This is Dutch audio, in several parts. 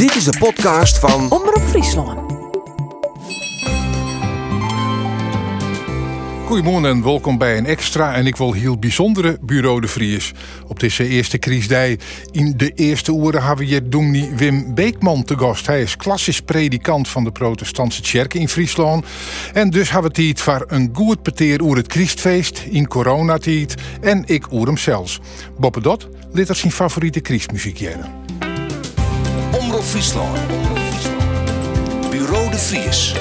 Dit is de podcast van Omroep Friesland. Goedemorgen en welkom bij een extra en ik wil heel bijzondere Bureau de Vries. Op deze eerste kriesdij in de eerste uren hebben we hier dominee Wim Beekman te gast. Hij is klassisch predikant van de protestantse kerk in Friesland. En dus hebben we het voor een goed peteer oer het Christfeest in coronatijd en ik oer hem zelfs. Boppe Dot er zijn favoriete Christmuziek jaren. Omroep Friesland. Bureau de Vries.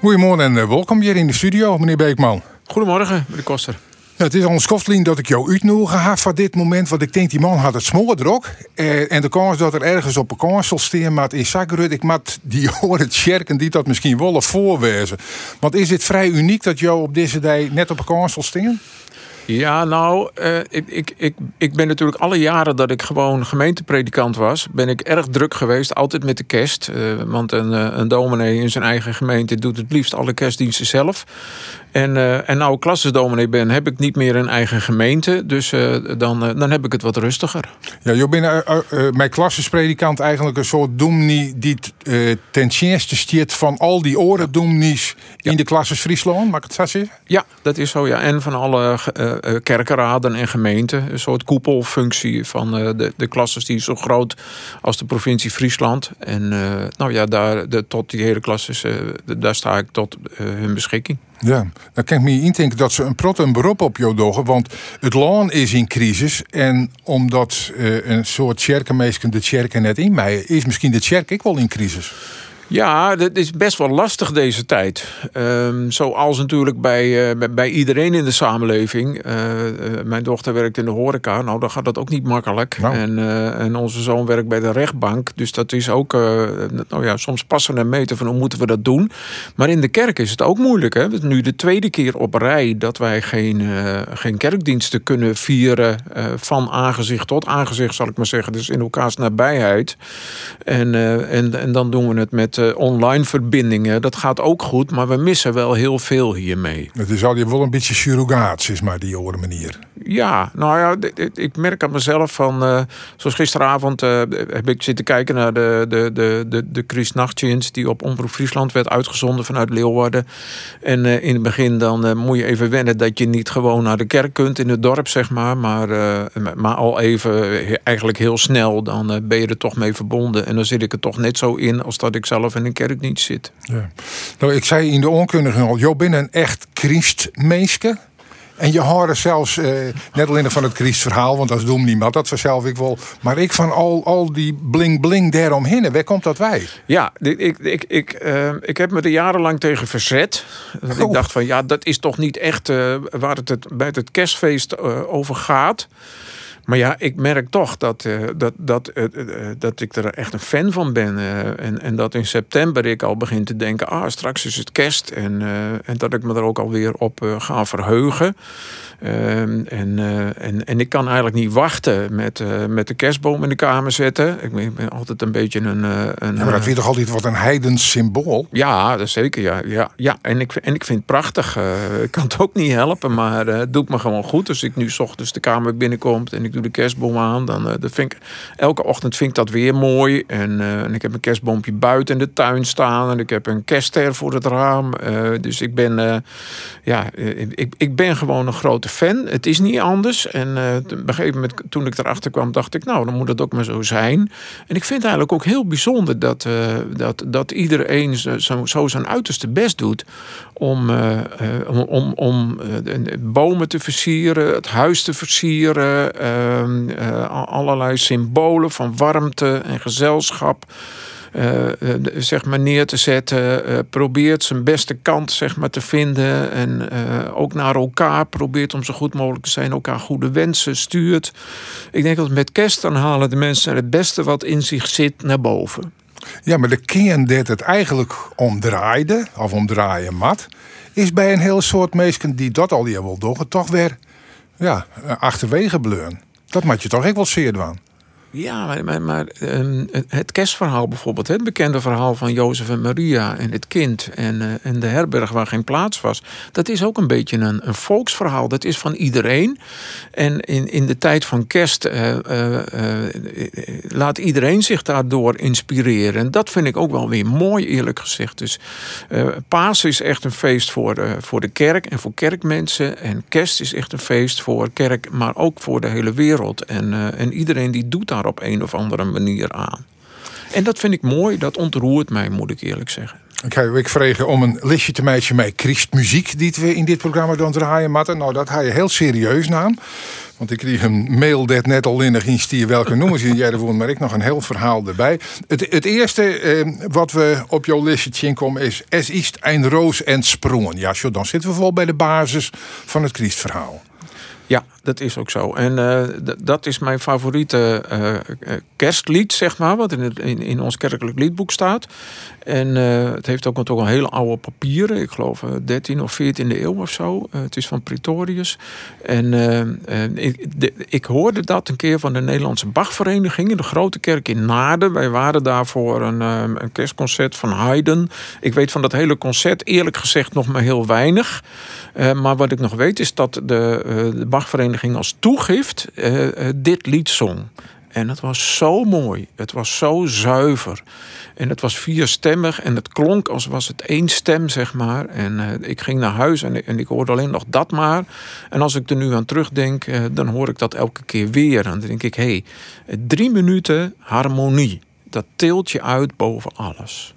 Goedemorgen en eh, welkom hier in de studio, meneer Beekman. Goedemorgen, meneer Koster. Ja, het is ons dat ik jou uitnodigen heb van dit moment. Want ik denk, die man had het smoor druk. Eh, en de kans dat er ergens op een kans zal staan. Maar in Zagrud, ik mat die horen sjerken die dat misschien willen voorwezen. Want is het vrij uniek dat jou op deze dag net op een kans zal staan? Ja, nou, eh, ik, ik, ik, ik ben natuurlijk alle jaren dat ik gewoon gemeentepredikant was, ben ik erg druk geweest, altijd met de kerst. Eh, want een, eh, een dominee in zijn eigen gemeente doet het liefst alle kerstdiensten zelf. En, uh, en nou ik klassensdominee ben, heb ik niet meer een eigen gemeente. Dus uh, dan, uh, dan heb ik het wat rustiger. Ja, je bent mijn klassespredikant eigenlijk een soort dominee die ten eerste stiert van al die oren dominees in de klasses Friesland. Mag ik het zo zeggen? Ja, dat is zo ja. En van alle kerkenraden en gemeenten. Een soort koepelfunctie van de, de klasses die zo groot als de provincie Friesland. En nou ja, daar, de, tot die hele klasses, daar sta ik tot hun beschikking. Ja, dan kan ik me indenken dat ze een prot een beroep op jou dogen. Want het land is in crisis. En omdat uh, een soort kerkenmeesken de kerken net in mij is misschien de kerk ik wel in crisis. Ja, dat is best wel lastig deze tijd. Um, zoals natuurlijk bij, uh, bij iedereen in de samenleving. Uh, uh, mijn dochter werkt in de horeca. Nou, dan gaat dat ook niet makkelijk. Nou. En, en onze zoon werkt bij de rechtbank. Dus dat is ook nou ja, soms passen en meten van hoe moeten we dat doen. Maar in de kerk is het ook moeilijk. Hè? Het is nu de tweede keer op rij dat wij geen, geen kerkdiensten kunnen vieren. van aangezicht tot aangezicht, zal ik maar zeggen. Dus in elkaars nabijheid. En, en, en dan doen we het met uh, online verbindingen. Dat gaat ook goed, maar we missen wel heel veel hiermee. Het is al wel een beetje surrogaat, is maar die hoorde manier. Ja, nou ja, ik merk aan mezelf van... Uh, zoals gisteravond uh, heb ik zitten kijken naar de, de, de, de, de Chris die op Omroep Friesland werd uitgezonden vanuit Leeuwarden. En in het begin dan moet je even wennen dat je niet gewoon naar de kerk kunt in het dorp, zeg maar. Maar, maar al even, eigenlijk heel snel, dan ben je er toch mee verbonden. En dan zit ik er toch net zo in als dat ik zelf in een kerk niet zit. Ja. Nou, ik zei in de onkundige al, je bent een echt Christmeeske. En je hoorde zelfs, eh, net alleen van het Christverhaal, want dat doen niemand, dat vanzelf ik wel. Maar ik van al, al die bling-bling daaromheen, waar komt dat wij? Ja, ik, ik, ik, uh, ik heb me er jarenlang tegen verzet. Oh. Ik dacht van, ja, dat is toch niet echt uh, waar het, het bij het kerstfeest over gaat. Maar ja, ik merk toch dat, uh, dat, dat, uh, uh, dat ik er echt een fan van ben. en, en dat in september ik al begin te denken: ah, straks is het kerst. En, en dat ik me er ook alweer op ga verheugen. Ehm, en, en, en ik kan eigenlijk niet wachten met, met de kerstboom in de kamer zetten. Ik ben, ik ben altijd een beetje een. een ja, maar dat vind je toch altijd wat een heidens symbool? Ja, dat zeker. Ja, ja, ja. En, ik, en ik vind het prachtig. ik kan het ook niet helpen, maar het doet me gewoon goed. Als ik nu s ochtends de kamer binnenkom en ik de kerstboom aan. Dan, ik, elke ochtend vind ik dat weer mooi. En, uh, en ik heb een kerstboompje buiten in de tuin staan. En ik heb een kerstster voor het raam. Uh, dus ik ben, ja, ik, ik ben gewoon een grote fan. Het is niet anders. En op een gegeven moment, toen ik erachter kwam, dacht ik, nou, dan moet het ook maar zo zijn. En ik vind eigenlijk ook heel bijzonder dat, dat, dat iedereen zo, zo zijn uiterste best doet om, om, om, om bomen te versieren, het huis te versieren. Uh, allerlei symbolen van warmte en gezelschap. Zeg maar neer te zetten. Probeert zijn beste kant zeg maar, te vinden. En ook naar elkaar probeert om zo goed mogelijk te zijn. Elkaar goede wensen stuurt. Ik denk dat met kerst dan halen de mensen het beste wat in zich zit naar boven. Ja, maar de kern dat het eigenlijk omdraaide, of omdraaien mat, is bij een heel soort mensen die dat al die wel doen, toch weer ja, achterwege bleuren. Dat maakt je toch echt wel zeer doen. Ja, maar, maar, ehm, het kerstverhaal bijvoorbeeld. Het bekende verhaal van Jozef en Maria en het kind en, uh, en de herberg waar geen plaats was. Dat is ook een beetje een, een volksverhaal. Dat is van iedereen. En in, in de tijd van kerst uh, uh, laat iedereen zich daardoor inspireren. En dat vind ik ook wel weer mooi, eerlijk gezegd. Dus Pasen is echt een feest voor, voor de kerk en voor kerkmensen. En kerst is echt een feest voor kerk, maar ook voor de hele wereld. En, en iedereen die doet daar op een of andere manier aan. En dat vind ik mooi, dat ontroert mij, moet ik eerlijk zeggen. Okay, ik vreeg om een listje te meisje met Christmuziek die we in dit programma doen draaien, Matten. Nou, dat ga je heel serieus naam. Want ik kreeg een mail dat net al in de stier welke noemen ze jij ervoor, maar ik nog een heel verhaal erbij. Het, het eerste eh, wat we op jouw listje komen is Es ist ein Roos en Sprongen. Ja, zo, dan zitten we vol bij de basis van het Christverhaal. Ja, dat is ook zo. En uh, dat is mijn favoriete uh, kerstlied, zeg maar, wat in, het, in, in ons kerkelijk liedboek staat. En het heeft ook toch een hele oude papieren. Ik geloof 13 of 14e eeuw of zo. het is van Pretorius. En ik, ik, hoorde dat een keer van de Nederlandse Bachvereniging in de grote kerk in Naarden. Wij waren daar voor een, een kerstconcert van Haydn. Ik weet van dat hele concert eerlijk gezegd nog maar heel weinig. maar wat ik nog weet is dat de, de Bachvereniging ging als toegift uh, dit lied zong. En het was zo mooi. Het was zo zuiver. En het was vierstemmig en het klonk als was het één stem, zeg maar. En uh, ik ging naar huis en, en, ik hoorde alleen nog dat maar. En als ik er nu aan terugdenk, dan hoor ik dat elke keer weer. En dan denk ik, hé, hey, drie minuten harmonie. Dat tilt je uit boven alles.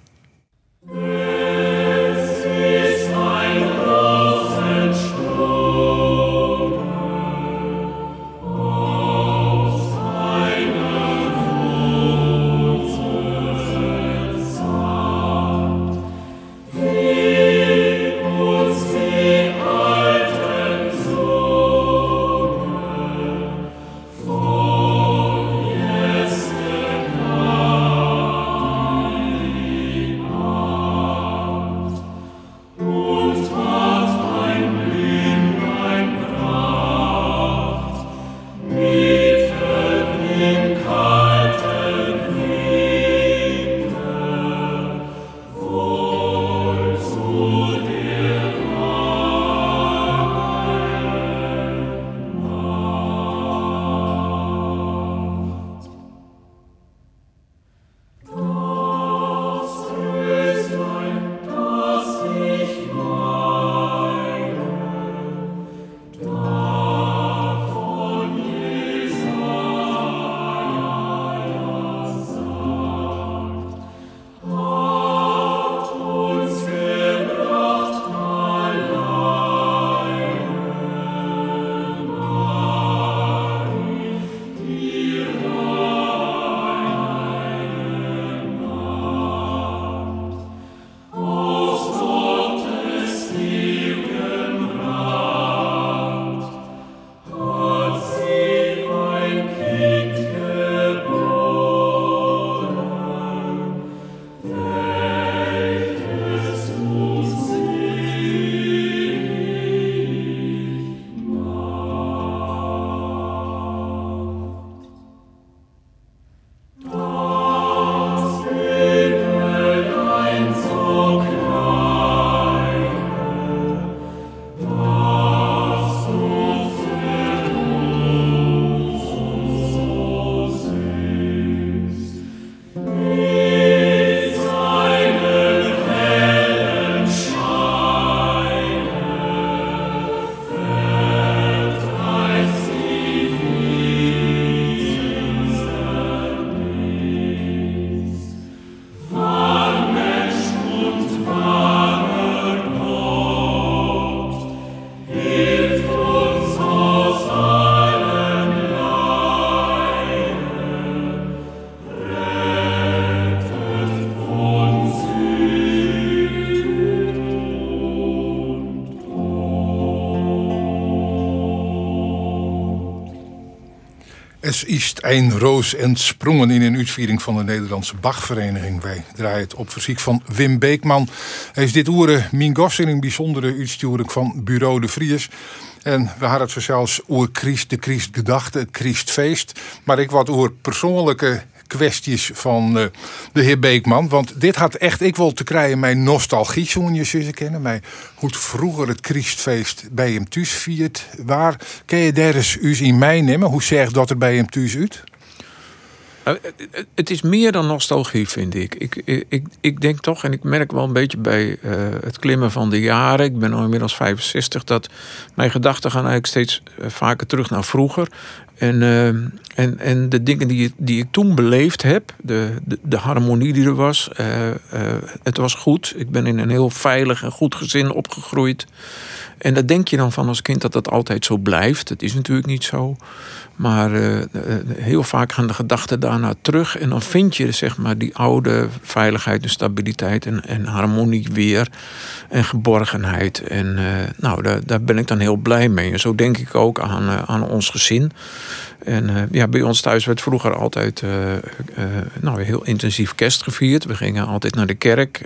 Es is een roos en sprongen in een uitviering van de Nederlandse Bachvereniging. Wij draaien het op verziek van Wim Beekman. Hij is dit oeren mijn gast in een bijzondere uitsturing van Bureau de Vries. En we hadden het zelfs oer Christ, de Christ gedachte, het Christfeest. Maar ik wat oer persoonlijke kwesties van uh, de heer Beekman. Want dit had echt, ik wil te krijgen, mijn nostalgie, zo'n je zussen kennen. Mij, hoe vroeger het Christfeest bij hem thuis viert. Waar kun je daar eens u in mij nemen? Hoe zegt dat er bij hem thuis uit? Uh, het is meer dan nostalgie, vind ik. Ik, ik. ik denk toch, en ik merk wel een beetje bij het klimmen van de jaren. Ik ben al inmiddels 65, dat mijn gedachten gaan eigenlijk steeds vaker terug naar vroeger. En, uh, en, en de dingen die, die ik toen beleefd heb, de, de, de harmonie die er was, uh, uh, het was goed. Ik ben in een heel veilig en goed gezin opgegroeid. En dat denk je dan van als kind dat dat altijd zo blijft. Dat is natuurlijk niet zo. Maar heel vaak gaan de gedachten daarna terug. En dan vind je zeg maar, die oude veiligheid en stabiliteit en, en harmonie weer. En geborgenheid. En nou, daar, daar ben ik dan heel blij mee. En zo denk ik ook aan, aan ons gezin. En uh, ja, bij ons thuis werd vroeger altijd uh, uh, nou, heel intensief kerst gevierd. We gingen altijd naar de kerk.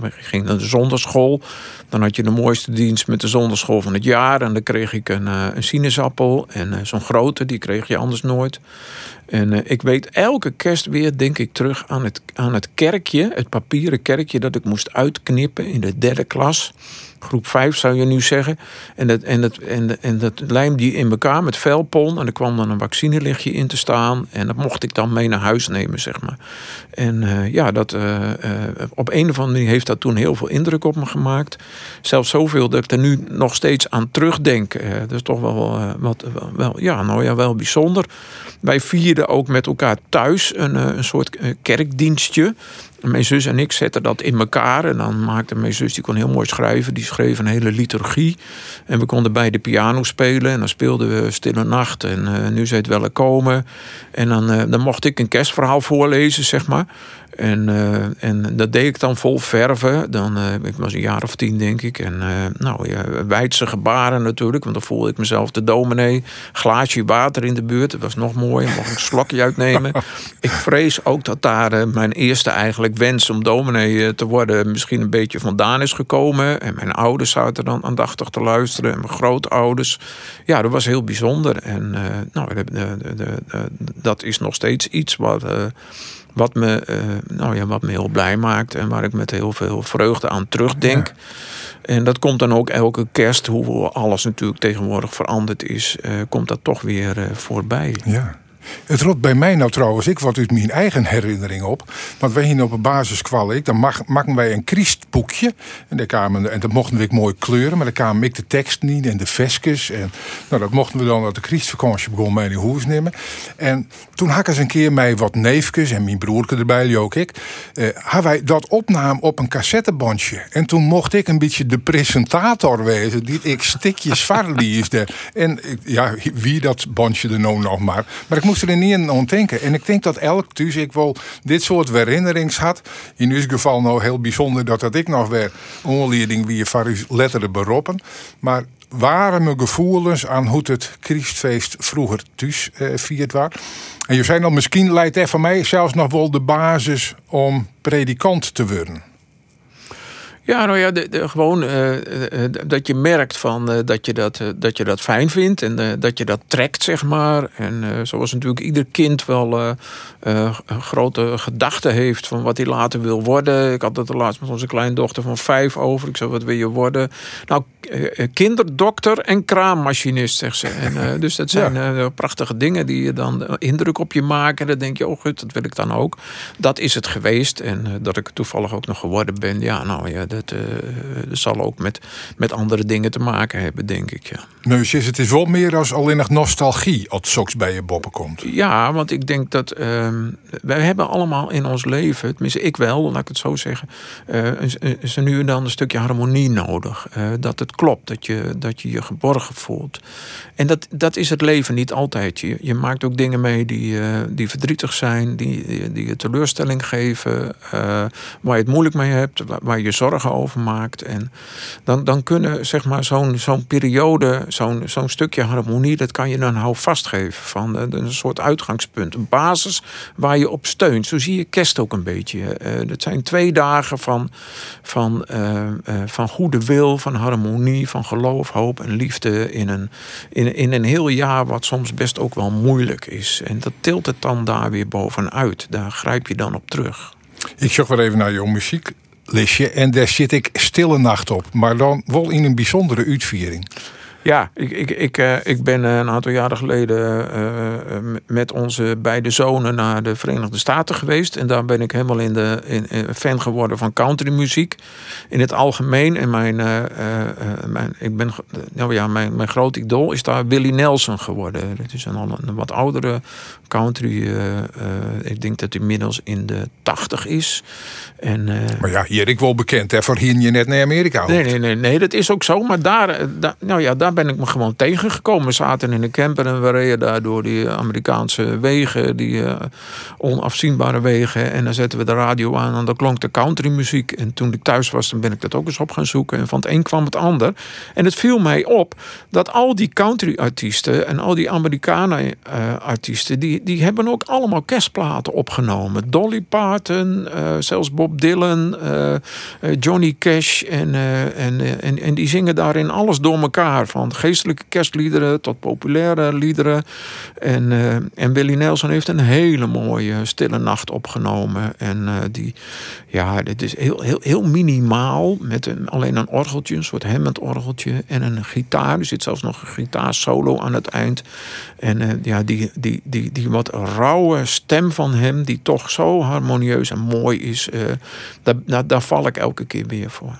we gingen naar de zondagschool. Dan had je de mooiste dienst met de zondagschool van het jaar. En dan kreeg ik een, een sinaasappel. En zo'n grote, die kreeg je anders nooit. En ik weet elke kerst weer, denk ik, terug aan het, aan het kerkje. Het papieren kerkje dat ik moest uitknippen in de derde klas groep 5 zou je nu zeggen. En dat, en dat, en, en dat lijm die in elkaar met velpon. En er kwam dan een vaccinelichtje in te staan. En dat mocht ik dan mee naar huis nemen, zeg maar. En uh, ja, dat, uh, uh, op een of andere manier heeft dat toen heel veel indruk op me gemaakt. Zelfs zoveel dat ik er nu nog steeds aan terugdenk. dat is toch wel, wat, wel, ja, nou ja, wel bijzonder. Wij vierden ook met elkaar thuis een, een soort kerkdienstje. Mijn zus en ik zetten dat in elkaar. En dan maakte mijn zus, die kon heel mooi schrijven. Die schreef een hele liturgie. En we konden bij de piano spelen. En dan speelden we Stille Nacht. En uh, nu zei het wel komen. En dan, uh, dan mocht ik een kerstverhaal voorlezen, zeg maar. En, uh, en dat deed ik dan vol verven. Dan, uh, ik was een jaar of tien, denk ik. En uh, nou ja, wijdse gebaren natuurlijk. Want dan voelde ik mezelf de dominee. Glaasje water in de buurt. Dat was nog mooi. Mocht ik een slokje uitnemen. ik vrees ook dat daar mijn eerste eigenlijk wens om dominee te worden... misschien een beetje vandaan is gekomen. En mijn ouders zaten dan aandachtig te luisteren. En mijn grootouders. Ja, dat was heel bijzonder. En nou, de, de, de, dat is nog steeds iets wat wat me, uh, nou ja, wat me heel blij maakt en waar ik met heel veel vreugde aan terugdenk. Ja. En dat komt dan ook elke kerst, hoe alles natuurlijk tegenwoordig veranderd is, uh, komt dat toch weer uh, voorbij. Ja. Het rot bij mij nou trouwens, ik wat uit mijn eigen herinnering op. Want wij hier op een basisschool, ik, dan mag, maken wij een Christboekje. En, daar kwamen, en dat mochten we mooi kleuren, maar dan kwamen ik de tekst niet en de veskes. En nou, dat mochten we dan uit de Christvakantie begon mij in huis nemen. En toen had ik eens een keer mij wat neefjes en mijn broerke erbij, ook ik. Eh, hadden wij dat opname op een cassettebandje. En toen mocht ik een beetje de presentator wezen, die ik stikjes varliesde. En ja, wie dat bandje er nou nog maar. Maar ik moest er niet aan ontdenken. En ik denk dat elk thuis ik wel dit soort herinnerings had. In uw geval nou heel bijzonder dat dat ik nog weer onleiding wie je van letteren beroepen. Maar waren mijn gevoelens aan hoe het Christfeest vroeger thuis eh, viert was. En je zei dan misschien leidt er van mij zelfs nog wel de basis om predikant te worden. Ja, nou ja, de, de, gewoon uh, uh, dat je merkt van, uh, dat, je dat, dat je dat fijn vindt en dat je dat trekt, zeg maar. En zoals natuurlijk ieder kind wel grote gedachten heeft van wat hij later wil worden. Ik had het er laatst met onze kleindochter van vijf over. Ik zei, wat wil je worden? Nou, kinderdokter en kraammachinist, zegt ze. En, dus dat zijn ja. prachtige dingen die je dan indruk op je maken. Dan denk je, oh goed, dat wil ik dan ook. Dat is het geweest. En dat ik toevallig ook nog geworden ben, ja, nou ja dat, uh, dat zal ook met, met andere dingen te maken hebben, denk ik. Ja. Neusjes, het is wel meer als alleen nog nostalgie als soks bij je boppen komt. Ja, want ik denk dat uh, wij hebben allemaal in ons leven, tenminste ik wel, laat ik het zo zeggen, is er nu en dan een stukje harmonie nodig. Uh, dat het klopt, dat je, dat je je geborgen voelt. En dat, dat is het leven niet altijd. Je, je maakt ook dingen mee die, die verdrietig zijn, die, die, je teleurstelling geven, waar je het moeilijk mee hebt, waar, waar je zorgen zorgen. En dan, dan kunnen zeg maar zo'n zo'n periode, zo'n zo'n stukje harmonie, dat kan je dan hou vastgeven. Van een soort uitgangspunt, een basis waar je op steunt. Zo zie je kerst ook een beetje. Uh, dat zijn twee dagen van, van, van goede wil, van harmonie, van geloof, hoop en liefde in een, in, in een heel jaar wat soms best ook wel moeilijk is. En dat tilt het dan daar weer bovenuit. Daar grijp je dan op terug. Ik zocht wel even naar jouw en daar zit ik stille nacht op. Maar dan wel in een bijzondere uitviering. Ja, ik, ik, ik, uh, ik ben een aantal jaren geleden uh, met onze beide zonen naar de Verenigde Staten geweest. En daar ben ik helemaal in de, in, fan geworden van countrymuziek. In het algemeen. En mijn, uh, mijn, ik ben, nou ja, mijn, mijn groot idool is daar Willie Nelson geworden. Het is een, een wat oudere country. ik denk dat hij inmiddels in de tachtig is. En, maar ja, hier ik wel bekend hè, voor hier je net naar Amerika. Nee, nee, nee, nee, dat is ook zo. Maar daar, daar nou ja, daar ben ik me gewoon tegengekomen. We zaten in een camper en we reden daar door die Amerikaanse wegen, die uh, onafzienbare wegen. En dan zetten we de radio aan en dan klonk de countrymuziek. En toen ik thuis was, dan ben ik dat ook eens op gaan zoeken. En van het een kwam het ander. En het viel mij op dat al die country-artiesten en al die Amerikanen-artiesten, die, die hebben ook allemaal kerstplaten opgenomen. Dolly Parton, zelfs Bob Dylan, Johnny Cash. En, en, en, en die zingen daarin alles door elkaar. Van geestelijke kerstliederen tot populaire liederen. En, uh, en Willie Nelson heeft een hele mooie Stille Nacht opgenomen. En uh, die, ja, dit is heel, heel, heel minimaal. Met een, alleen een orgeltje, een soort Hammond-orgeltje. En een gitaar. Er zit zelfs nog een gitaarsolo aan het eind. En uh, ja, die, die, die, die wat rauwe stem van hem, die toch zo harmonieus en mooi is. daar, daar val ik elke keer weer voor.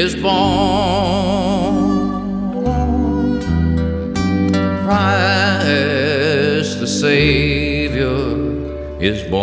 is born. Christ the Savior is born.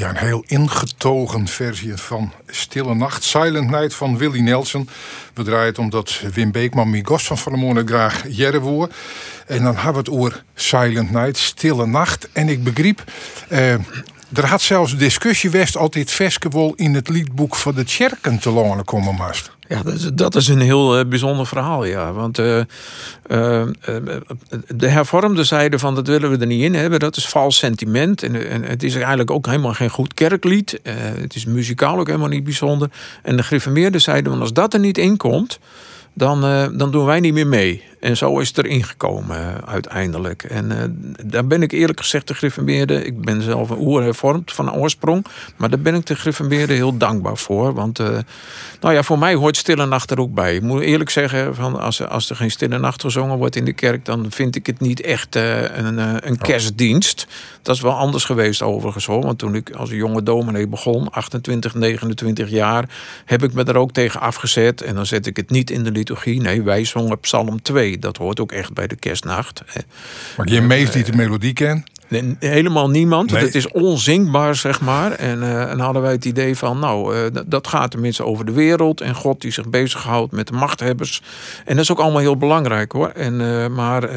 Ja, een heel ingetogen versie van Stille Nacht, Silent Night van Willie Nelson. We draaien het omdat Wim Beekman, mijn gast van Van graag jaren woer. En dan hebben we het over Silent Night, Stille Nacht. En ik begreep, eh, er had zelfs discussie west altijd Veskewol in het liedboek van de Tjerken te langen komen mast. Ja, dat is, dat is een heel uh, bijzonder verhaal, ja. Want uh, uh, de hervormde zijde van dat willen we er niet in hebben. Dat is vals sentiment. En, het is eigenlijk ook helemaal geen goed kerklied. het is muzikaal ook helemaal niet bijzonder. En de gereformeerde zijde, want als dat er niet in komt... dan, dan doen wij niet meer mee. En zo is het erin gekomen uh, uiteindelijk. En uh, daar ben ik eerlijk gezegd de Griffenbeerde. Ik ben zelf een oerhervormd van oorsprong. Maar daar ben ik de Griffenbeerde heel dankbaar voor. Want uh, nou ja, voor mij hoort Stille Nacht er ook bij. Ik moet eerlijk zeggen, van als, als er geen Stille Nacht gezongen wordt in de kerk... dan vind ik het niet echt een, een oh. kerstdienst. Dat is wel anders geweest overigens hoor. Want toen ik als jonge dominee begon, 28, 29 jaar... heb ik me er ook tegen afgezet. En dan zet ik het niet in de liturgie. Nee, wij zongen Psalm 2. Dat hoort ook echt bij de kerstnacht. Maar je meest die de melodie kent? Nee, helemaal niemand. Het is onzingbaar, zeg maar. En, uh, en hadden wij het idee van, nou, uh, dat gaat tenminste over de wereld. En God die zich bezighoudt met de machthebbers. En dat is ook allemaal heel belangrijk hoor. En, uh, maar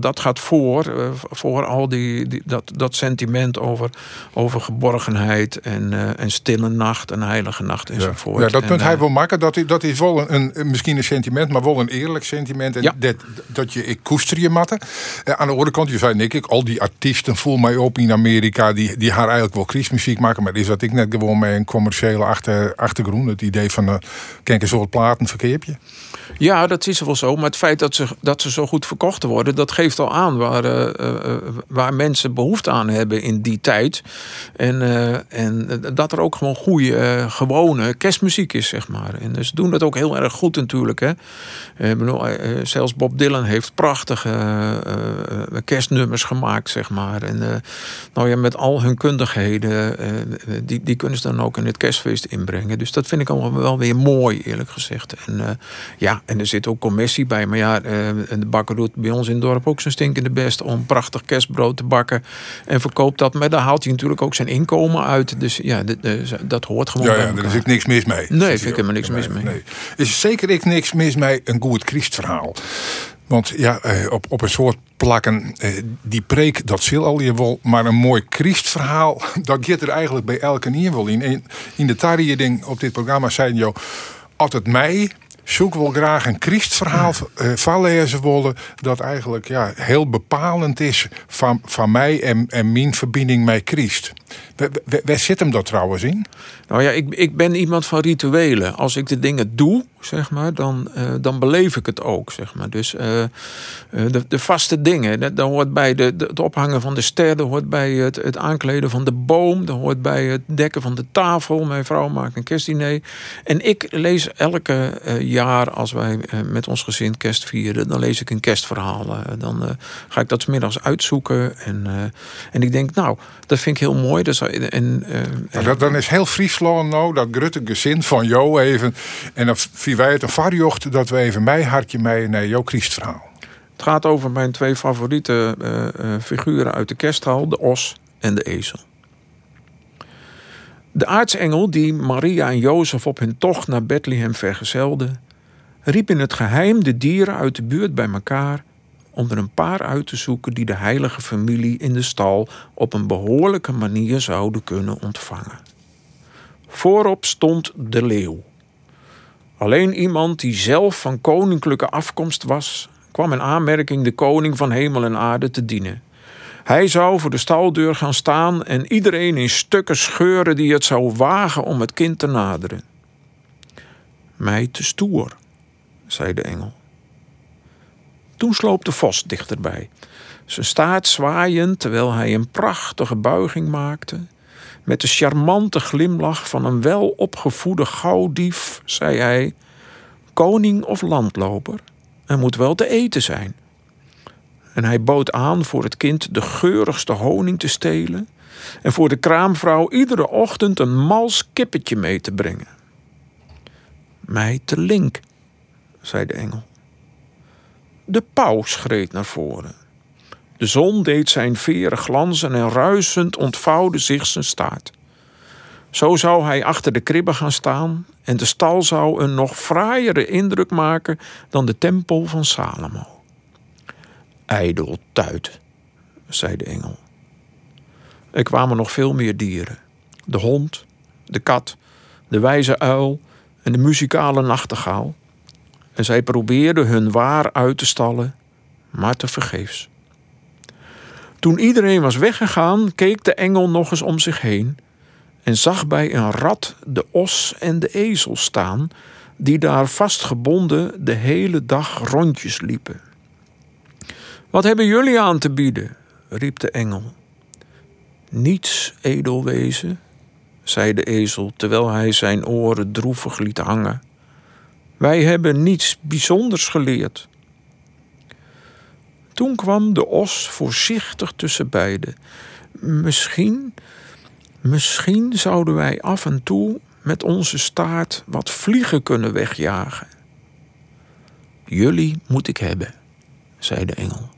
dat gaat voor, voor al die, die, dat, dat sentiment over, over geborgenheid en, en stille nacht en heilige nacht enzovoort. Ja, dat punt hij wil maken. Dat, dat is wel een, een, misschien een sentiment, maar wel een eerlijk sentiment. En ja. dat, dat je, ik koester je matten. aan de andere kant, je zei, Nick, ik, al die artiesten voel mij op in Amerika die, die haar eigenlijk wel christmuziek maken. Maar is dat ik net gewoon met een commerciële achter, achtergrond. Het idee van, uh, kijk een soort platenverkeerpje. Ja, dat is wel zo. Maar het feit dat ze, dat ze zo goed verkocht worden, dat geeft al aan waar, uh, waar mensen behoefte aan hebben in die tijd. En, uh, en dat er ook gewoon goede, gewone kerstmuziek is, zeg maar. En ze doen dat ook heel erg goed natuurlijk. Hè. zelfs Bob Dylan heeft prachtige kerstnummers gemaakt, zeg maar. En nou ja, met al hun kundigheden, die, die kunnen ze dan ook in het kerstfeest inbrengen. Dus dat vind ik allemaal wel weer mooi, eerlijk gezegd. En ja, en er zit ook commissie bij. Maar ja, uh, de bakker doet bij ons in het dorp ook zijn stinkende best om prachtig kerstbrood te bakken. En verkoopt dat. Maar daar haalt hij natuurlijk ook zijn inkomen uit. Dus ja, dat hoort gewoon. Ja, ja daar is ik niks mis mee. Nee, vind ik helemaal niks mis mee. Nee. Is zeker ik niks mis mee een goed Christverhaal. Want ja, eh, op, op een soort plakken, eh, die preek, dat zil al je wel. Maar een mooi Christverhaal, dat gaat er eigenlijk bij elke nier wel in. In de tarieting op dit programma zei je, altijd mij zoek wel graag een Christverhaal uh, van lezen willen. Dat eigenlijk ja, heel bepalend is van, van mij en, en mijn verbinding met Christ. Waar zit hem dat trouwens in? Nou ja, ik, ik ben iemand van rituelen. Als ik de dingen doe, zeg maar, dan, uh, dan beleef ik het ook, zeg maar. Dus uh, de, de vaste dingen, dat, hoort bij de, de, het ophangen van de ster, dat hoort bij het, het aankleden van de boom, dat hoort bij het dekken van de tafel. Mijn vrouw maakt een kerstdiner. En ik lees elke jaar, als wij met ons gezin kerst vieren, dan lees ik een kerstverhaal. dan ga ik dat s middags uitzoeken. En, en ik denk, nou, dat vind ik heel mooi. Dus, en, dat, dan is heel Friesland nou, dat grutte gezin van jou even. En dan wij het een varjocht dat we even mij hartje mee naar jouw Christverhaal. Het gaat over mijn twee favoriete uh, uh, figuren uit de kersthal, de os en de ezel. De aartsengel die Maria en Jozef op hun tocht naar Bethlehem vergezelde, riep in het geheim de dieren uit de buurt bij elkaar om er een paar uit te zoeken die de heilige familie in de stal op een behoorlijke manier zouden kunnen ontvangen. Voorop stond de leeuw. Alleen iemand die zelf van koninklijke afkomst was, kwam in aanmerking de koning van hemel en aarde te dienen. Hij zou voor de staldeur gaan staan en iedereen in stukken scheuren die het zou wagen om het kind te naderen. Mij te stoer, zei de engel. Toen sloop de vos dichterbij, zijn staart zwaaiend terwijl hij een prachtige buiging maakte met de charmante glimlach van een welopgevoede gauwdief zei hij: Koning of landloper, er moet wel te eten zijn. En hij bood aan voor het kind de geurigste honing te stelen en voor de kraamvrouw iedere ochtend een mals kippetje mee te brengen. Mij te link, zei de engel. De pauw schreed naar voren. De zon deed zijn veren glanzen en ruisend ontvouwde zich zijn staart. Zo zou hij achter de kribben gaan staan en de stal zou een nog fraaiere indruk maken dan de tempel van Salomo. Ijdel tuit, zei de engel. Er kwamen nog veel meer dieren: de hond, de kat, de wijze uil en de muzikale nachtegaal. En zij probeerden hun waar uit te stallen, maar te vergeefs. Toen iedereen was weggegaan, keek de engel nog eens om zich heen en zag bij een rat de os en de ezel staan, die daar vastgebonden de hele dag rondjes liepen. Wat hebben jullie aan te bieden? riep de engel. Niets, edelwezen, zei de ezel terwijl hij zijn oren droevig liet hangen. Wij hebben niets bijzonders geleerd. Toen kwam de os voorzichtig tussen beiden. Misschien, misschien zouden wij af en toe met onze staart wat vliegen kunnen wegjagen. Jullie moet ik hebben, zei de engel.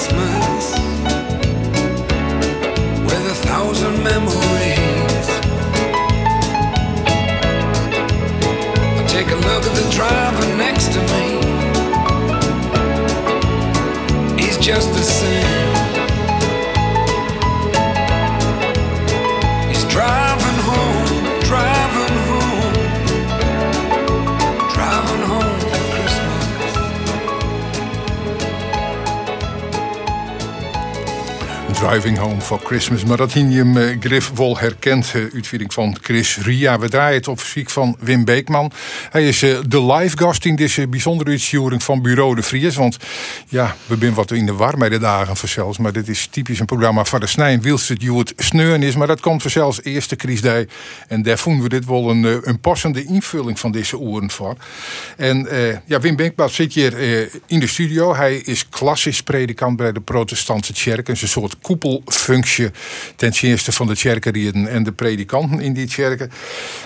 Christmas with a thousand memories. I take a look at the driver next to me. He's just the same. Driving Home for Christmas. Maar dat hing je hem uh, grif wel herkend, uh, van Chris Ria. We draaien het op fysiek van Wim Beekman. Hij is uh, de live gast in deze bijzondere uitvoering van Bureau de Vries. Want ja, we zijn wat in de war met de dagen zelfs. Maar dit is typisch een programma van de snij. Wils het het sneuren is. Maar dat komt zelfs eerste crisis. En daar vonden we dit wel een, een passende invulling van deze oren voor. En ja, Wim Beekman zit hier in de studio. Hij is klassisch predikant bij de protestantse kerk. Een soort koepelfunctie ten eerste van de kerkerieden en de predikanten in die kerken.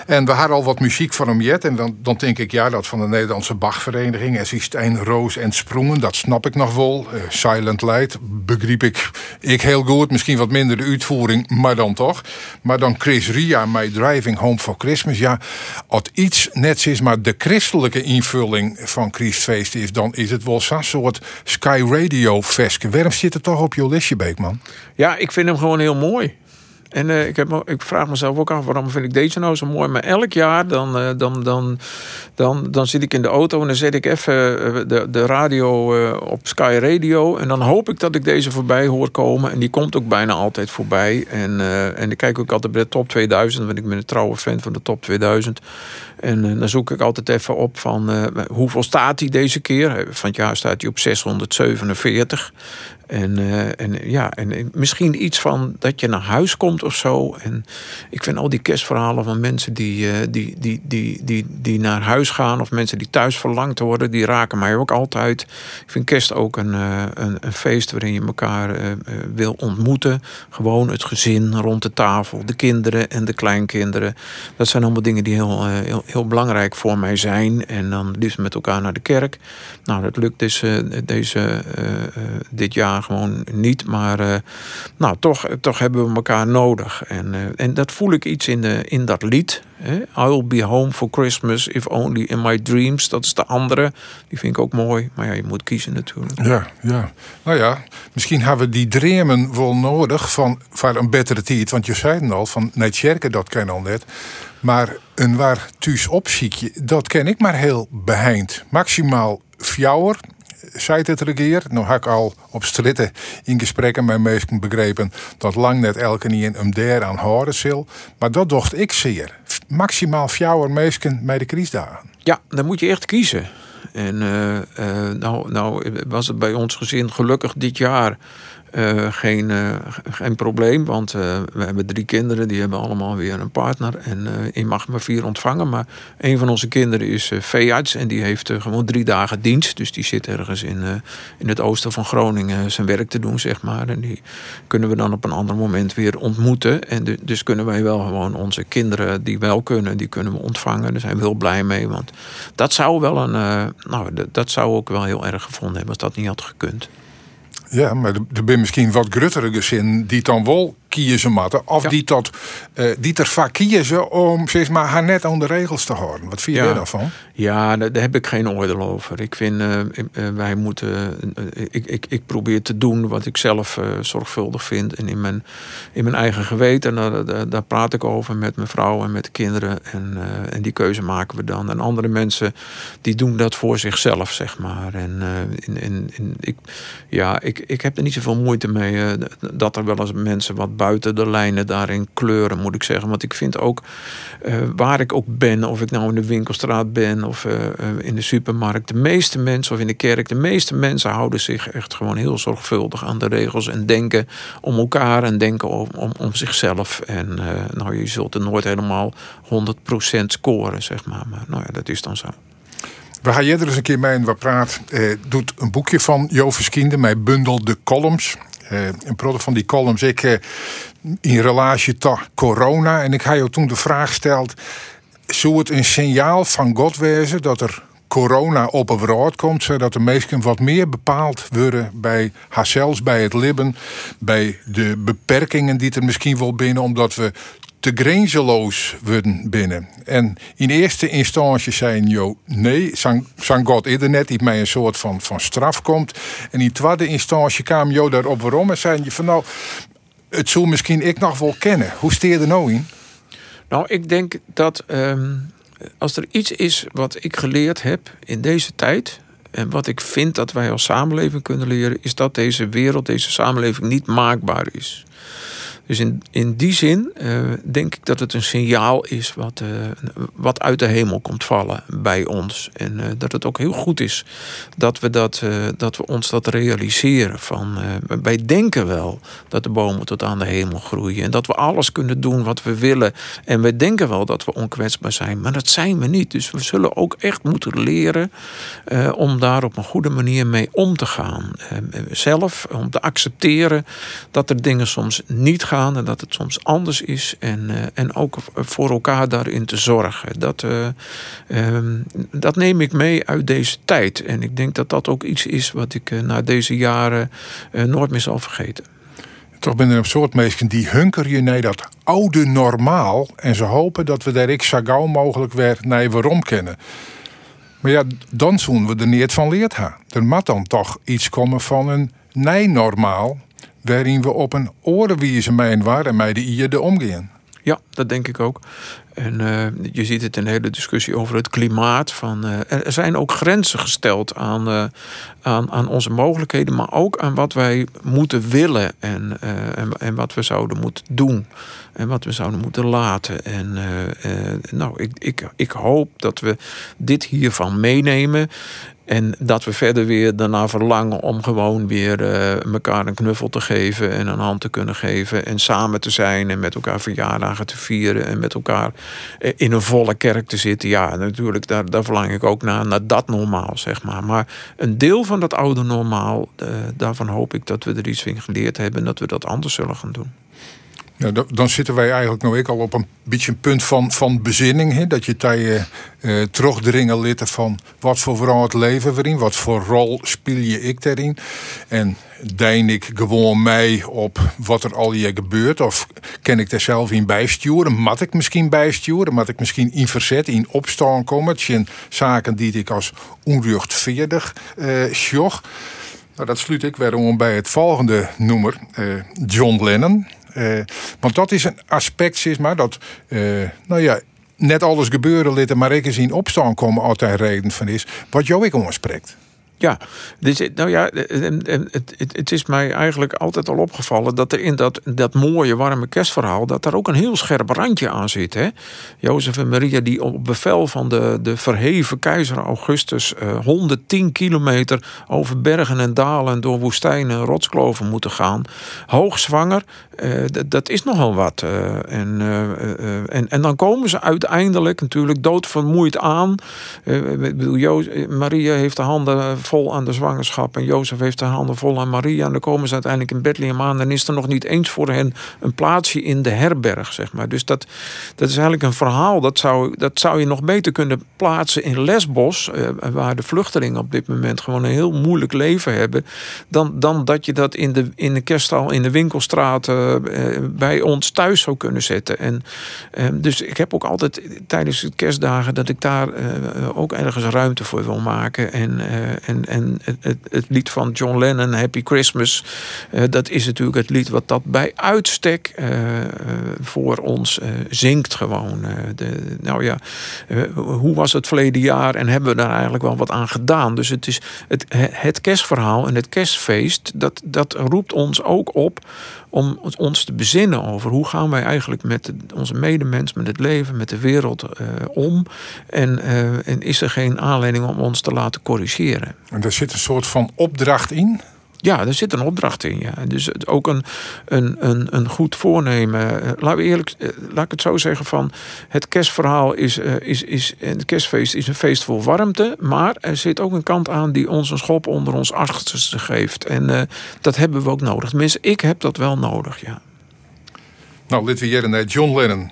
En we hadden al wat muziek van hem jet. En dan, dan denk ik, ja, dat van de Nederlandse Bachvereniging. Er is een Roos en Sprongen, dat snap ik nog wel. Uh, Silent Light begreep ik, ik heel goed. Misschien wat minder de uitvoering, maar dan toch. Maar dan Chris Ria, My Driving Home for Christmas. Ja, als iets net is, maar de christelijke invulling van Christfeest is, dan is het wel zo'n soort Sky Radio Fest. Waarom zit het toch op je listje, Beekman? Ja, ik vind hem gewoon heel mooi. En uh, ik, heb, ik vraag mezelf ook af waarom vind ik deze nou zo mooi. Maar elk jaar dan, uh, dan, dan, dan, dan zit ik in de auto en dan zet ik even uh, de, de radio op Sky Radio. En dan hoop ik dat ik deze voorbij hoor komen. En die komt ook bijna altijd voorbij. En, en ik kijk ook altijd bij de top 2000, want ik ben een trouwe fan van de top 2000. En dan zoek ik altijd even op van hoeveel staat hij deze keer. Van het jaar staat hij op 647. En, uh, en ja, en misschien iets van dat je naar huis komt of zo. En ik vind al die kerstverhalen van mensen die, uh, die, die, die, die, die naar huis gaan of mensen die thuis verlangd worden, die raken mij ook altijd. Ik vind kerst ook een, uh, een, een, feest waarin je elkaar wil ontmoeten. Gewoon het gezin rond de tafel, de kinderen en de kleinkinderen. Dat zijn allemaal dingen die heel, heel, heel, belangrijk voor mij zijn. En dan liefst met elkaar naar de kerk. Nou, dat lukt dus deze, dit jaar gewoon niet. Maar uh, nou, toch, toch hebben we elkaar nodig. En, uh, en dat voel ik iets in, de, in dat lied. Hè? I'll be home for Christmas if only in my dreams. Dat is de andere. Die vind ik ook mooi. Maar ja, je moet kiezen natuurlijk. Ja, ja. Nou ja, misschien hebben we die dremen wel nodig van, van een betere tijd. Want je zei het al, van net Sjerke, dat ken al net. Maar een waar thuis opziekje, dat ken ik maar heel beheind. Maximaal fjouwer zei het regeer. Heb ik al op stritten in gesprekken met mensen begrepen dat lang net elke niet een der aan horen zal. Maar dat dacht ik zeer. Maximaal fjouwer mensen bij de crisis Ja, dan moet je echt kiezen. En uh, uh, nou, nou was het bij ons gezin gelukkig dit jaar uh, geen, uh, geen probleem, want uh, we hebben drie kinderen, die hebben allemaal weer een partner. En je mag maar vier ontvangen. Maar een van onze kinderen is veearts en die heeft gewoon drie dagen dienst. Dus die zit ergens in, in het oosten van Groningen zijn werk te doen, zeg maar. En die kunnen we dan op een ander moment weer ontmoeten. En dus kunnen wij wel gewoon onze kinderen die wel kunnen, die kunnen we ontvangen. Daar zijn we heel blij mee, want dat zou wel een, nou, dat zou ook wel heel erg gevonden hebben als dat niet had gekund. Ja, maar er zijn misschien wat gruttere gezin die dan wel kiezen moeten. Of die, tot, uh, die er vaak kiezen om zeg maar, haar net aan de regels te houden. Wat vind je daarvan? Ja, daar, heb ik geen oordeel over. Ik vind, uh, wij moeten... ik, ik, ik probeer te doen wat ik zelf zorgvuldig vind. En in mijn, in mijn eigen geweten, daar, daar praat ik over met mijn vrouw en met de kinderen. En, en die keuze maken we dan. En andere mensen, die doen dat voor zichzelf, zeg maar. En in, in, in, ik, ja, ik, ik heb er niet zoveel moeite mee dat er wel eens mensen wat buiten de lijnen daarin kleuren, moet ik zeggen. Want ik vind ook uh, waar ik ook ben, of ik nou in de winkelstraat ben of uh, in de supermarkt, de meeste mensen of in de kerk, de meeste mensen houden zich echt gewoon heel zorgvuldig aan de regels en denken om elkaar en denken om, om, zichzelf. En nou, je zult er nooit helemaal 100% scoren, zeg maar. Maar nou ja, dat is dan zo. We gaan er eens een keer mee in wat praat. Eh, doet een boekje van Jo Verskiende, mij bundel de columns. Uh, een product van die columns. Ik uh, in relatie tot corona. En ik ga je toen de vraag gesteld. Zou het een signaal van God wezen dat er corona op een komt, zodat de mensen wat meer bepaald worden bij haarzelfs, bij het libben, bij de beperkingen die er misschien wel binnen, omdat we te grenzeloos worden binnen. En in eerste instantie zijn jo nee, zijn God internet die mij een soort van, van straf komt. En in tweede instantie kwam jo daarop waarom en zei je van nou, het zou misschien ik nog wel kennen. Hoe steer er nou in? Nou, ik denk dat um, als er iets is wat ik geleerd heb in deze tijd, En wat ik vind dat wij als samenleving kunnen leren, is dat deze wereld, deze samenleving niet maakbaar is. Dus in, in die zin uh, denk ik dat het een signaal is wat, uh, wat uit de hemel komt vallen bij ons. En uh, dat het ook heel goed is dat we, dat, dat we ons dat realiseren. Van, wij denken wel dat de bomen tot aan de hemel groeien. En dat we alles kunnen doen wat we willen. En wij denken wel dat we onkwetsbaar zijn. Maar dat zijn we niet. Dus we zullen ook echt moeten leren om daar op een goede manier mee om te gaan. zelf, om te accepteren dat er dingen soms niet gaan en dat het soms anders is. En, uh, en ook voor elkaar daarin te zorgen. Dat, uh, um, dat neem ik mee uit deze tijd. En ik denk dat dat ook iets is wat ik uh, na deze jaren nooit meer zal vergeten. Toch ben er een soort mensen die hunker je naar dat oude normaal. En ze hopen dat we daar ik zo mogelijk weer naar waarom kennen. Maar ja, dan zullen we er niet van leerd hebben. Er moet dan toch iets komen van een nee normaal waarin we op een orenwijze mijn waar en mij de ierde omgaan. Ja, dat denk ik ook. En uh, je ziet het in de hele discussie over het klimaat. Van, uh, er zijn ook grenzen gesteld aan, uh, aan, aan onze mogelijkheden, maar ook aan wat wij moeten willen en, en, en, wat we zouden moeten doen. En wat we zouden moeten laten. En nou, ik, ik, ik hoop dat we dit hiervan meenemen. En dat we verder weer daarna verlangen om gewoon weer uh, elkaar een knuffel te geven en een hand te kunnen geven. En samen te zijn en met elkaar verjaardagen te vieren en met elkaar eh, in een volle kerk te zitten. Ja, natuurlijk, daar, daar verlang ik ook naar, naar dat normaal, zeg maar. Maar een deel van dat oude normaal, uh, daarvan hoop ik dat we er iets van geleerd hebben en dat we dat anders zullen gaan doen. Ja, dan zitten wij eigenlijk nou ik al op een beetje een punt van, van bezinning. Dat je tij uh, terugdringen litten van wat voor vooral het leven waarin, wat voor rol speel je ik daarin. En dein ik gewoon mij op wat er al je gebeurt? Of ken ik er zelf in bijsturen? Mat ik misschien bijsturen? Mat ik misschien in verzet, in opstaan komen? Het zaken die ik als onrechtvaardig uh, sjoch. Nou, dat sluit ik weer om bij het volgende noemer, uh, John Lennon. Uh, want dat is een aspect, zeg maar, dat, uh, nou ja, net alles gebeuren maar ik in opstaan komen altijd reden van is, wat jou ik omspreekt. Ja, dus, nou ja, het, het, het, is mij eigenlijk altijd al opgevallen dat er in dat, dat mooie warme kerstverhaal, dat daar ook een heel scherp randje aan zit. Hè? Jozef en Maria die op bevel van de, de verheven keizer Augustus uh, 110 kilometer over bergen en dalen, door woestijnen en rotskloven moeten gaan. Hoogzwanger, uh, dat is nogal wat. Uh, en, en, en dan komen ze uiteindelijk natuurlijk doodvermoeid aan. ik bedoel, Maria heeft de handen vol aan de zwangerschap. En Jozef heeft de handen vol aan Maria. En dan komen ze uiteindelijk in Bethlehem aan. En is er nog niet eens voor hen een plaatsje in de herberg, zeg maar. Dus dat, dat is eigenlijk een verhaal. Dat zou, dat zou je nog beter kunnen plaatsen in Lesbos. Eh, waar de vluchtelingen op dit moment gewoon een heel moeilijk leven hebben. Dan, dan dat je dat in de, in de kerststal, in de winkelstraat eh, bij ons thuis zou kunnen zetten. En, eh, dus ik heb ook altijd tijdens de kerstdagen dat ik daar eh, ook ergens ruimte voor wil maken. En, eh, en, het, het, lied van John Lennon, Happy Christmas, uh, dat is natuurlijk het lied wat dat bij uitstek uh, voor ons zingt gewoon. De, nou ja, hoe was het verleden jaar en hebben we daar eigenlijk wel wat aan gedaan? Dus het is het, het kerstverhaal en het kerstfeest, dat, dat roept ons ook op om ons te bezinnen over hoe gaan wij eigenlijk met onze medemens, met het leven, met de wereld uh, om. En, uh, en is er geen aanleiding om ons te laten corrigeren. En daar zit een soort van opdracht in? Ja, er zit een opdracht in. Ja. Dus ook een, een, een, een goed voornemen. Eh, we eerlijk, eh, laat ik het zo zeggen: van het kerstverhaal is, eh, is, is. Het kerstfeest is een feest vol warmte. Maar er zit ook een kant aan die ons een schop onder ons achterste geeft. En uh, dat hebben we ook nodig. Tenminste, ik heb dat wel nodig, ja. Nou, dit weer naar John Lennon.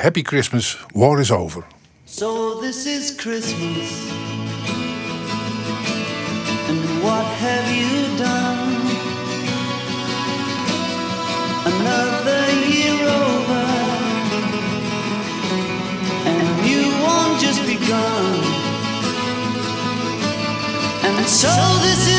Happy Christmas, war is over. So this is Christmas. What have you done? Another year over, and a new one just begun. And so this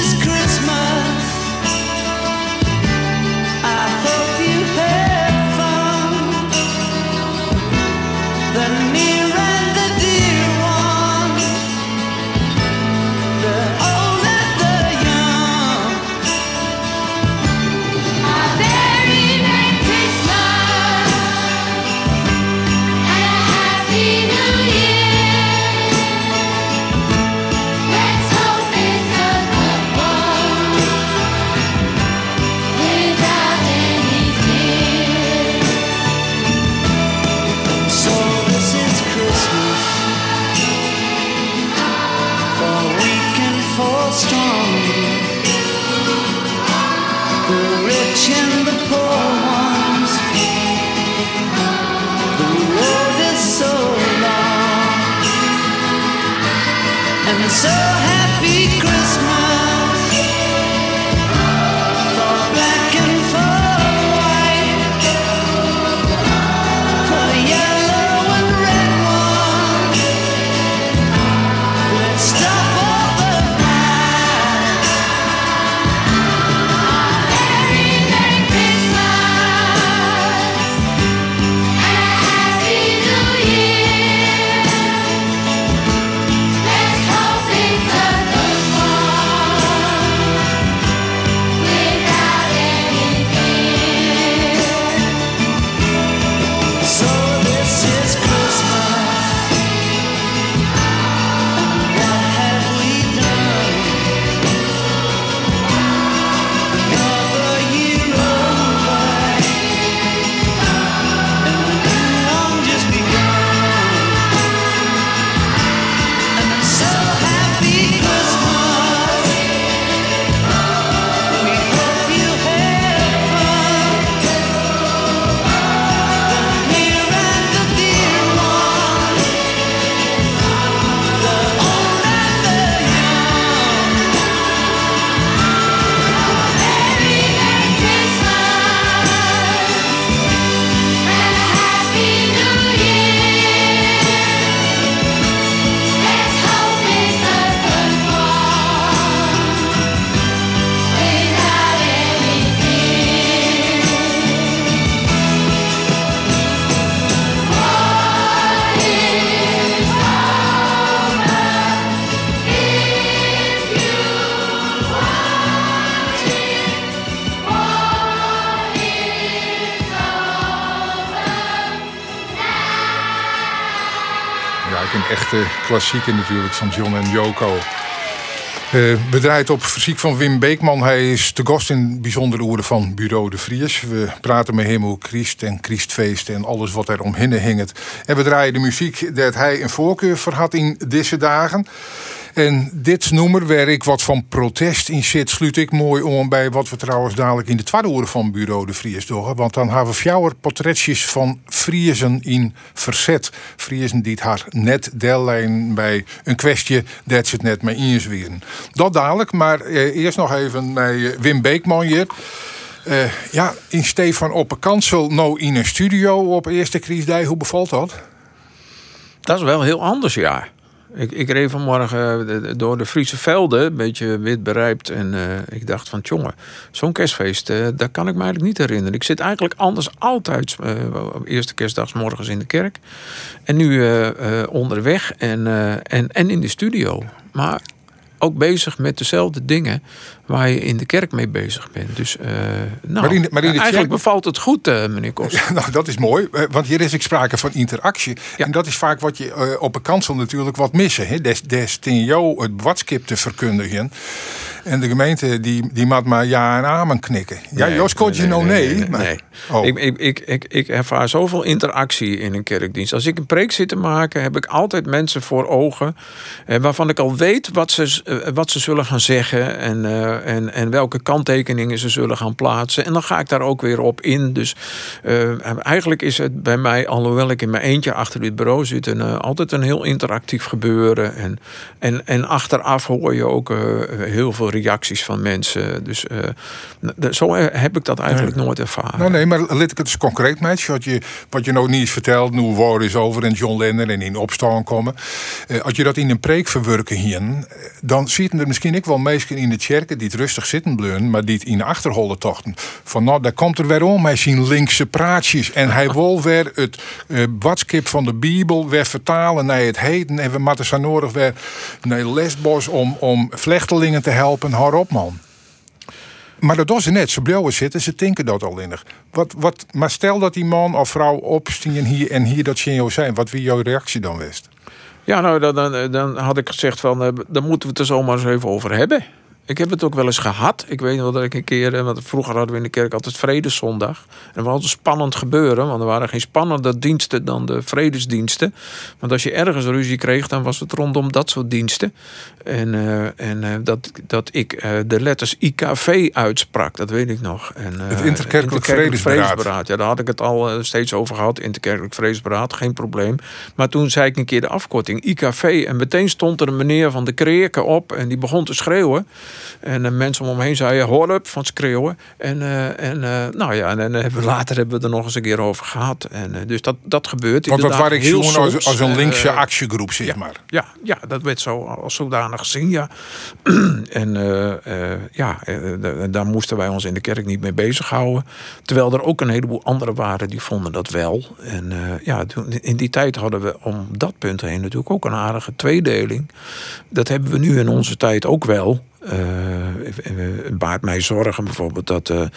Een echte klassieker natuurlijk van John en Yoko. Eh bedraaid op fysiek van Wim Beekman. Hij is te gast in bijzondere oeren van Bureau de Vries. We praten met hem over Christ en Christfeesten en alles wat er omheen hinget. En we draaien de muziek dat hij een voorkeur voor had in deze dagen. En dit nummer waar ik wat van protest in zit, sluit ik mooi om bij wat we trouwens dadelijk in de tweede oren van Bureau de Vries doen. Want dan hebben we fjouwer portretjes van Friesen in verzet. Friesen die het haar net dellijn bij een kwestie dat ze het net mee inzweren. Dat dadelijk, maar eh, eerst nog even met eh, Wim Beekman hier. Eh, ja, in Stefan Oppenkansel nou in een studio op eerste kriesdij. Hoe bevalt dat? Dat is wel heel anders, ja. Ik, ik reed vanmorgen eh, door de Friese velden, een beetje wit berijpt. En eh, ik dacht van, jongen, zo'n kerstfeest, eh dat kan ik me eigenlijk niet herinneren. Ik zit eigenlijk anders altijd eh, op eerste kerstdag 's morgens in de kerk. En nu onderweg en, en, en in de studio. Maar ook bezig met dezelfde dingen waar je in de kerk mee bezig bent. Dus eh, nou, Maar in de- maar in de eigenlijk bevalt het goed, eh, meneer Kost. Nou, dat is mooi, eh, want hier is ik sprake van interactie. Ja. En dat is vaak wat je op een kansel natuurlijk wat missen. Hè? Des, des ten jou het watskip te verkundigen. En de gemeente die, die maakt maar ja en amen knikken. Ja, Nee, Joost, kon je nou nee? maar- nee. Oh. Ik, ik, ik, ik, ik ervaar zoveel interactie in een kerkdienst. Als ik een preek zit te maken, heb ik altijd mensen voor ogen... Waarvan ik al weet wat ze, wat ze zullen gaan zeggen... En, en, en welke kanttekeningen ze zullen gaan plaatsen. En dan ga ik daar ook weer op in. Dus eh, eigenlijk is het bij mij, alhoewel ik in mijn eentje achter dit bureau zit... Eh, altijd een heel interactief gebeuren. En, en, en achteraf hoor je ook eh, heel veel reacties van mensen. Dus zo heb ik dat eigenlijk nooit ervaren. Nou nee, maar let ik het eens concreet met. Wat je, wat je nou niet vertelt, nu waar is over en John Lennon en in opstaan komen. Als je dat in een preek verwerken hier, dan ziet er misschien ik wel mensen in de kerken die het rustig zitten bleun, maar die het in de achterholen tochten. Van nou, daar komt er weer om, hij zien linkse praatjes. En hij wil weer het eh watskip van de Bijbel weer vertalen naar het heden. En we moeten zo nodig weer naar Lesbos om, om vlechtelingen te helpen. Hou op man. Maar dat doen ze net. Ze blijven zitten, ze denken dat al innig. Wat, wat, maar stel dat die man of vrouw opstien hier en hier dat Shinjo zijn. Wat wie jouw reactie dan wist? Ja, nou, dan, dan, dan had ik gezegd van, eh, dan moeten we het er zomaar eens even over hebben. Ik heb het ook wel eens gehad. Ik weet wel dat ik een keer, eh, want vroeger hadden we in de kerk altijd Vredeszondag. En dat was altijd spannend gebeuren, want er waren geen spannender diensten dan de vredesdiensten. Want als je ergens ruzie kreeg, dan was het rondom dat soort diensten. En, eh, en eh, dat, dat ik de letters IKV uitsprak, dat weet ik nog. En, Het Interkerkelijk Vredesberaad. Ja, daar had ik het al steeds over gehad. Interkerkelijk Vredesberaad, geen probleem. Maar toen zei ik een keer de afkorting IKV. En meteen stond er een meneer van de Kreerke op. En die begon te schreeuwen. En de mensen om hem heen zeiden, hoor op van schreeuwen. En, eh, en eh, nou ja, en, en hebben we- later hebben we er nog eens een keer over gehad. En, eh, dus dat, dat gebeurt Want dat ik heel zoen als, een En, linkse eh, actiegroep, zeg maar. ja, ja, dat werd zo als zodanig gezien, ja. en eh, eh, ja, eh, da- daar moesten wij ons in de kerk niet mee bezighouden. Terwijl er ook een heleboel anderen waren die vonden dat wel. En eh, ja, in die tijd hadden we om dat punt heen natuurlijk ook een aardige tweedeling. Dat hebben we nu in onze tijd ook wel. Eh, het baart mij zorgen bijvoorbeeld dat eh, eh,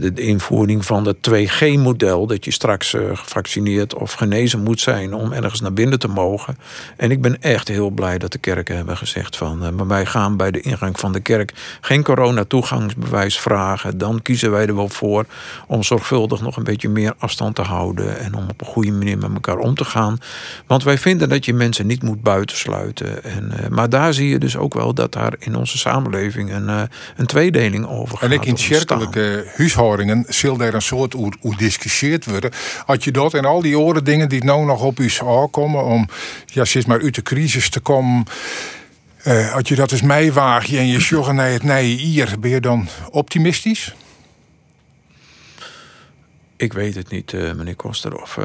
de, invoering van het 2G-model, dat je straks gevaccineerd of genezen moet zijn om ergens naar binnen te mogen. En ik ben echt heel blij dat de kerken hebben gezegd van, maar wij gaan bij de ingang van de kerk geen corona-toegangsbewijs vragen. Dan kiezen wij er wel voor om zorgvuldig nog een beetje meer afstand te houden en om op een goede manier met elkaar om te gaan. Want wij vinden dat je mensen niet moet buitensluiten. En, maar daar zie je dus ook wel dat daar in onze samenleving een, eh, een tweedeling over En ik in kerkelijke huishoudingen zal daar een soort hoe, discussieerd worden. Had je dat en al die oren dingen die nou nog op u aankomen om ja, sinds maar uit de crisis te komen. eh had je dat eens meewaag je en je sjoggen naar het nee hier, ben je dan optimistisch? Ik weet het niet, eh, meneer Kosterhoff. Eh,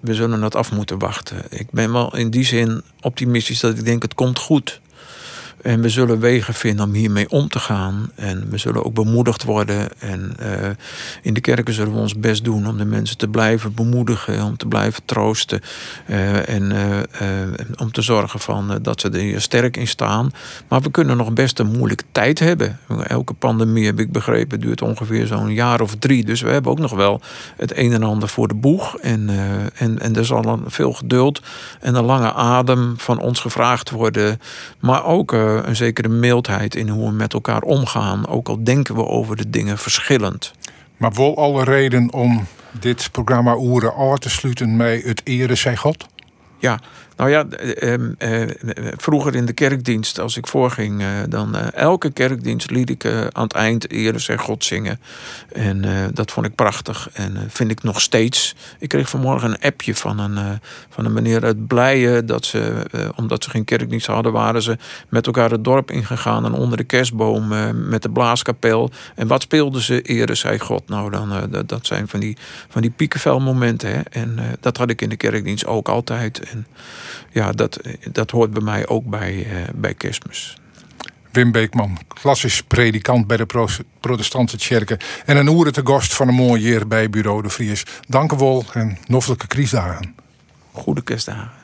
we zullen het af moeten wachten. Ik ben wel in die zin optimistisch dat ik denk het komt goed. En we zullen wegen vinden om hiermee om te gaan. En we zullen ook bemoedigd worden. En eh, in de kerken zullen we ons best doen om de mensen te blijven bemoedigen. Om te blijven troosten. eh, en eh, om te zorgen van, dat ze er sterk in staan. Maar we kunnen nog best een moeilijke tijd hebben. Elke pandemie, heb ik begrepen, duurt ongeveer zo'n jaar of drie. Dus we hebben ook nog wel het een en ander voor de boeg. En, en, en er zal dan veel geduld en een lange adem van ons gevraagd worden. Maar ook een zekere mildheid in hoe we met elkaar omgaan. Ook al denken we over de dingen verschillend. Maar wel alle reden om dit programma Oeren aan te sluiten met het ere zij God? Ja, nou ja, eh, eh, vroeger in de kerkdienst, als ik voorging, eh, dan eh, elke kerkdienst liet ik aan het eind Ere zij God zingen. En dat vond ik prachtig en vind ik nog steeds. Ik kreeg vanmorgen een appje van een, van een meneer uit Blijen, dat ze, omdat ze geen kerkdienst hadden, waren ze met elkaar het dorp ingegaan en onder de kerstboom met de blaaskapel. En wat speelden ze? Ere zij God. Nou, dan, dat, dat zijn van die, van die piekenvel momenten. Hè? En dat had ik in de kerkdienst ook altijd. En ja, dat, dat hoort bij mij ook bij, eh, bij kerstmis. Wim Beekman, klassisch predikant bij de Pro- protestantse kerken. En een oeren te gast van een mooi jaar bij Bureau de Vries. Dank u wel en noffelijke kriesdagen. Goede kerstdagen.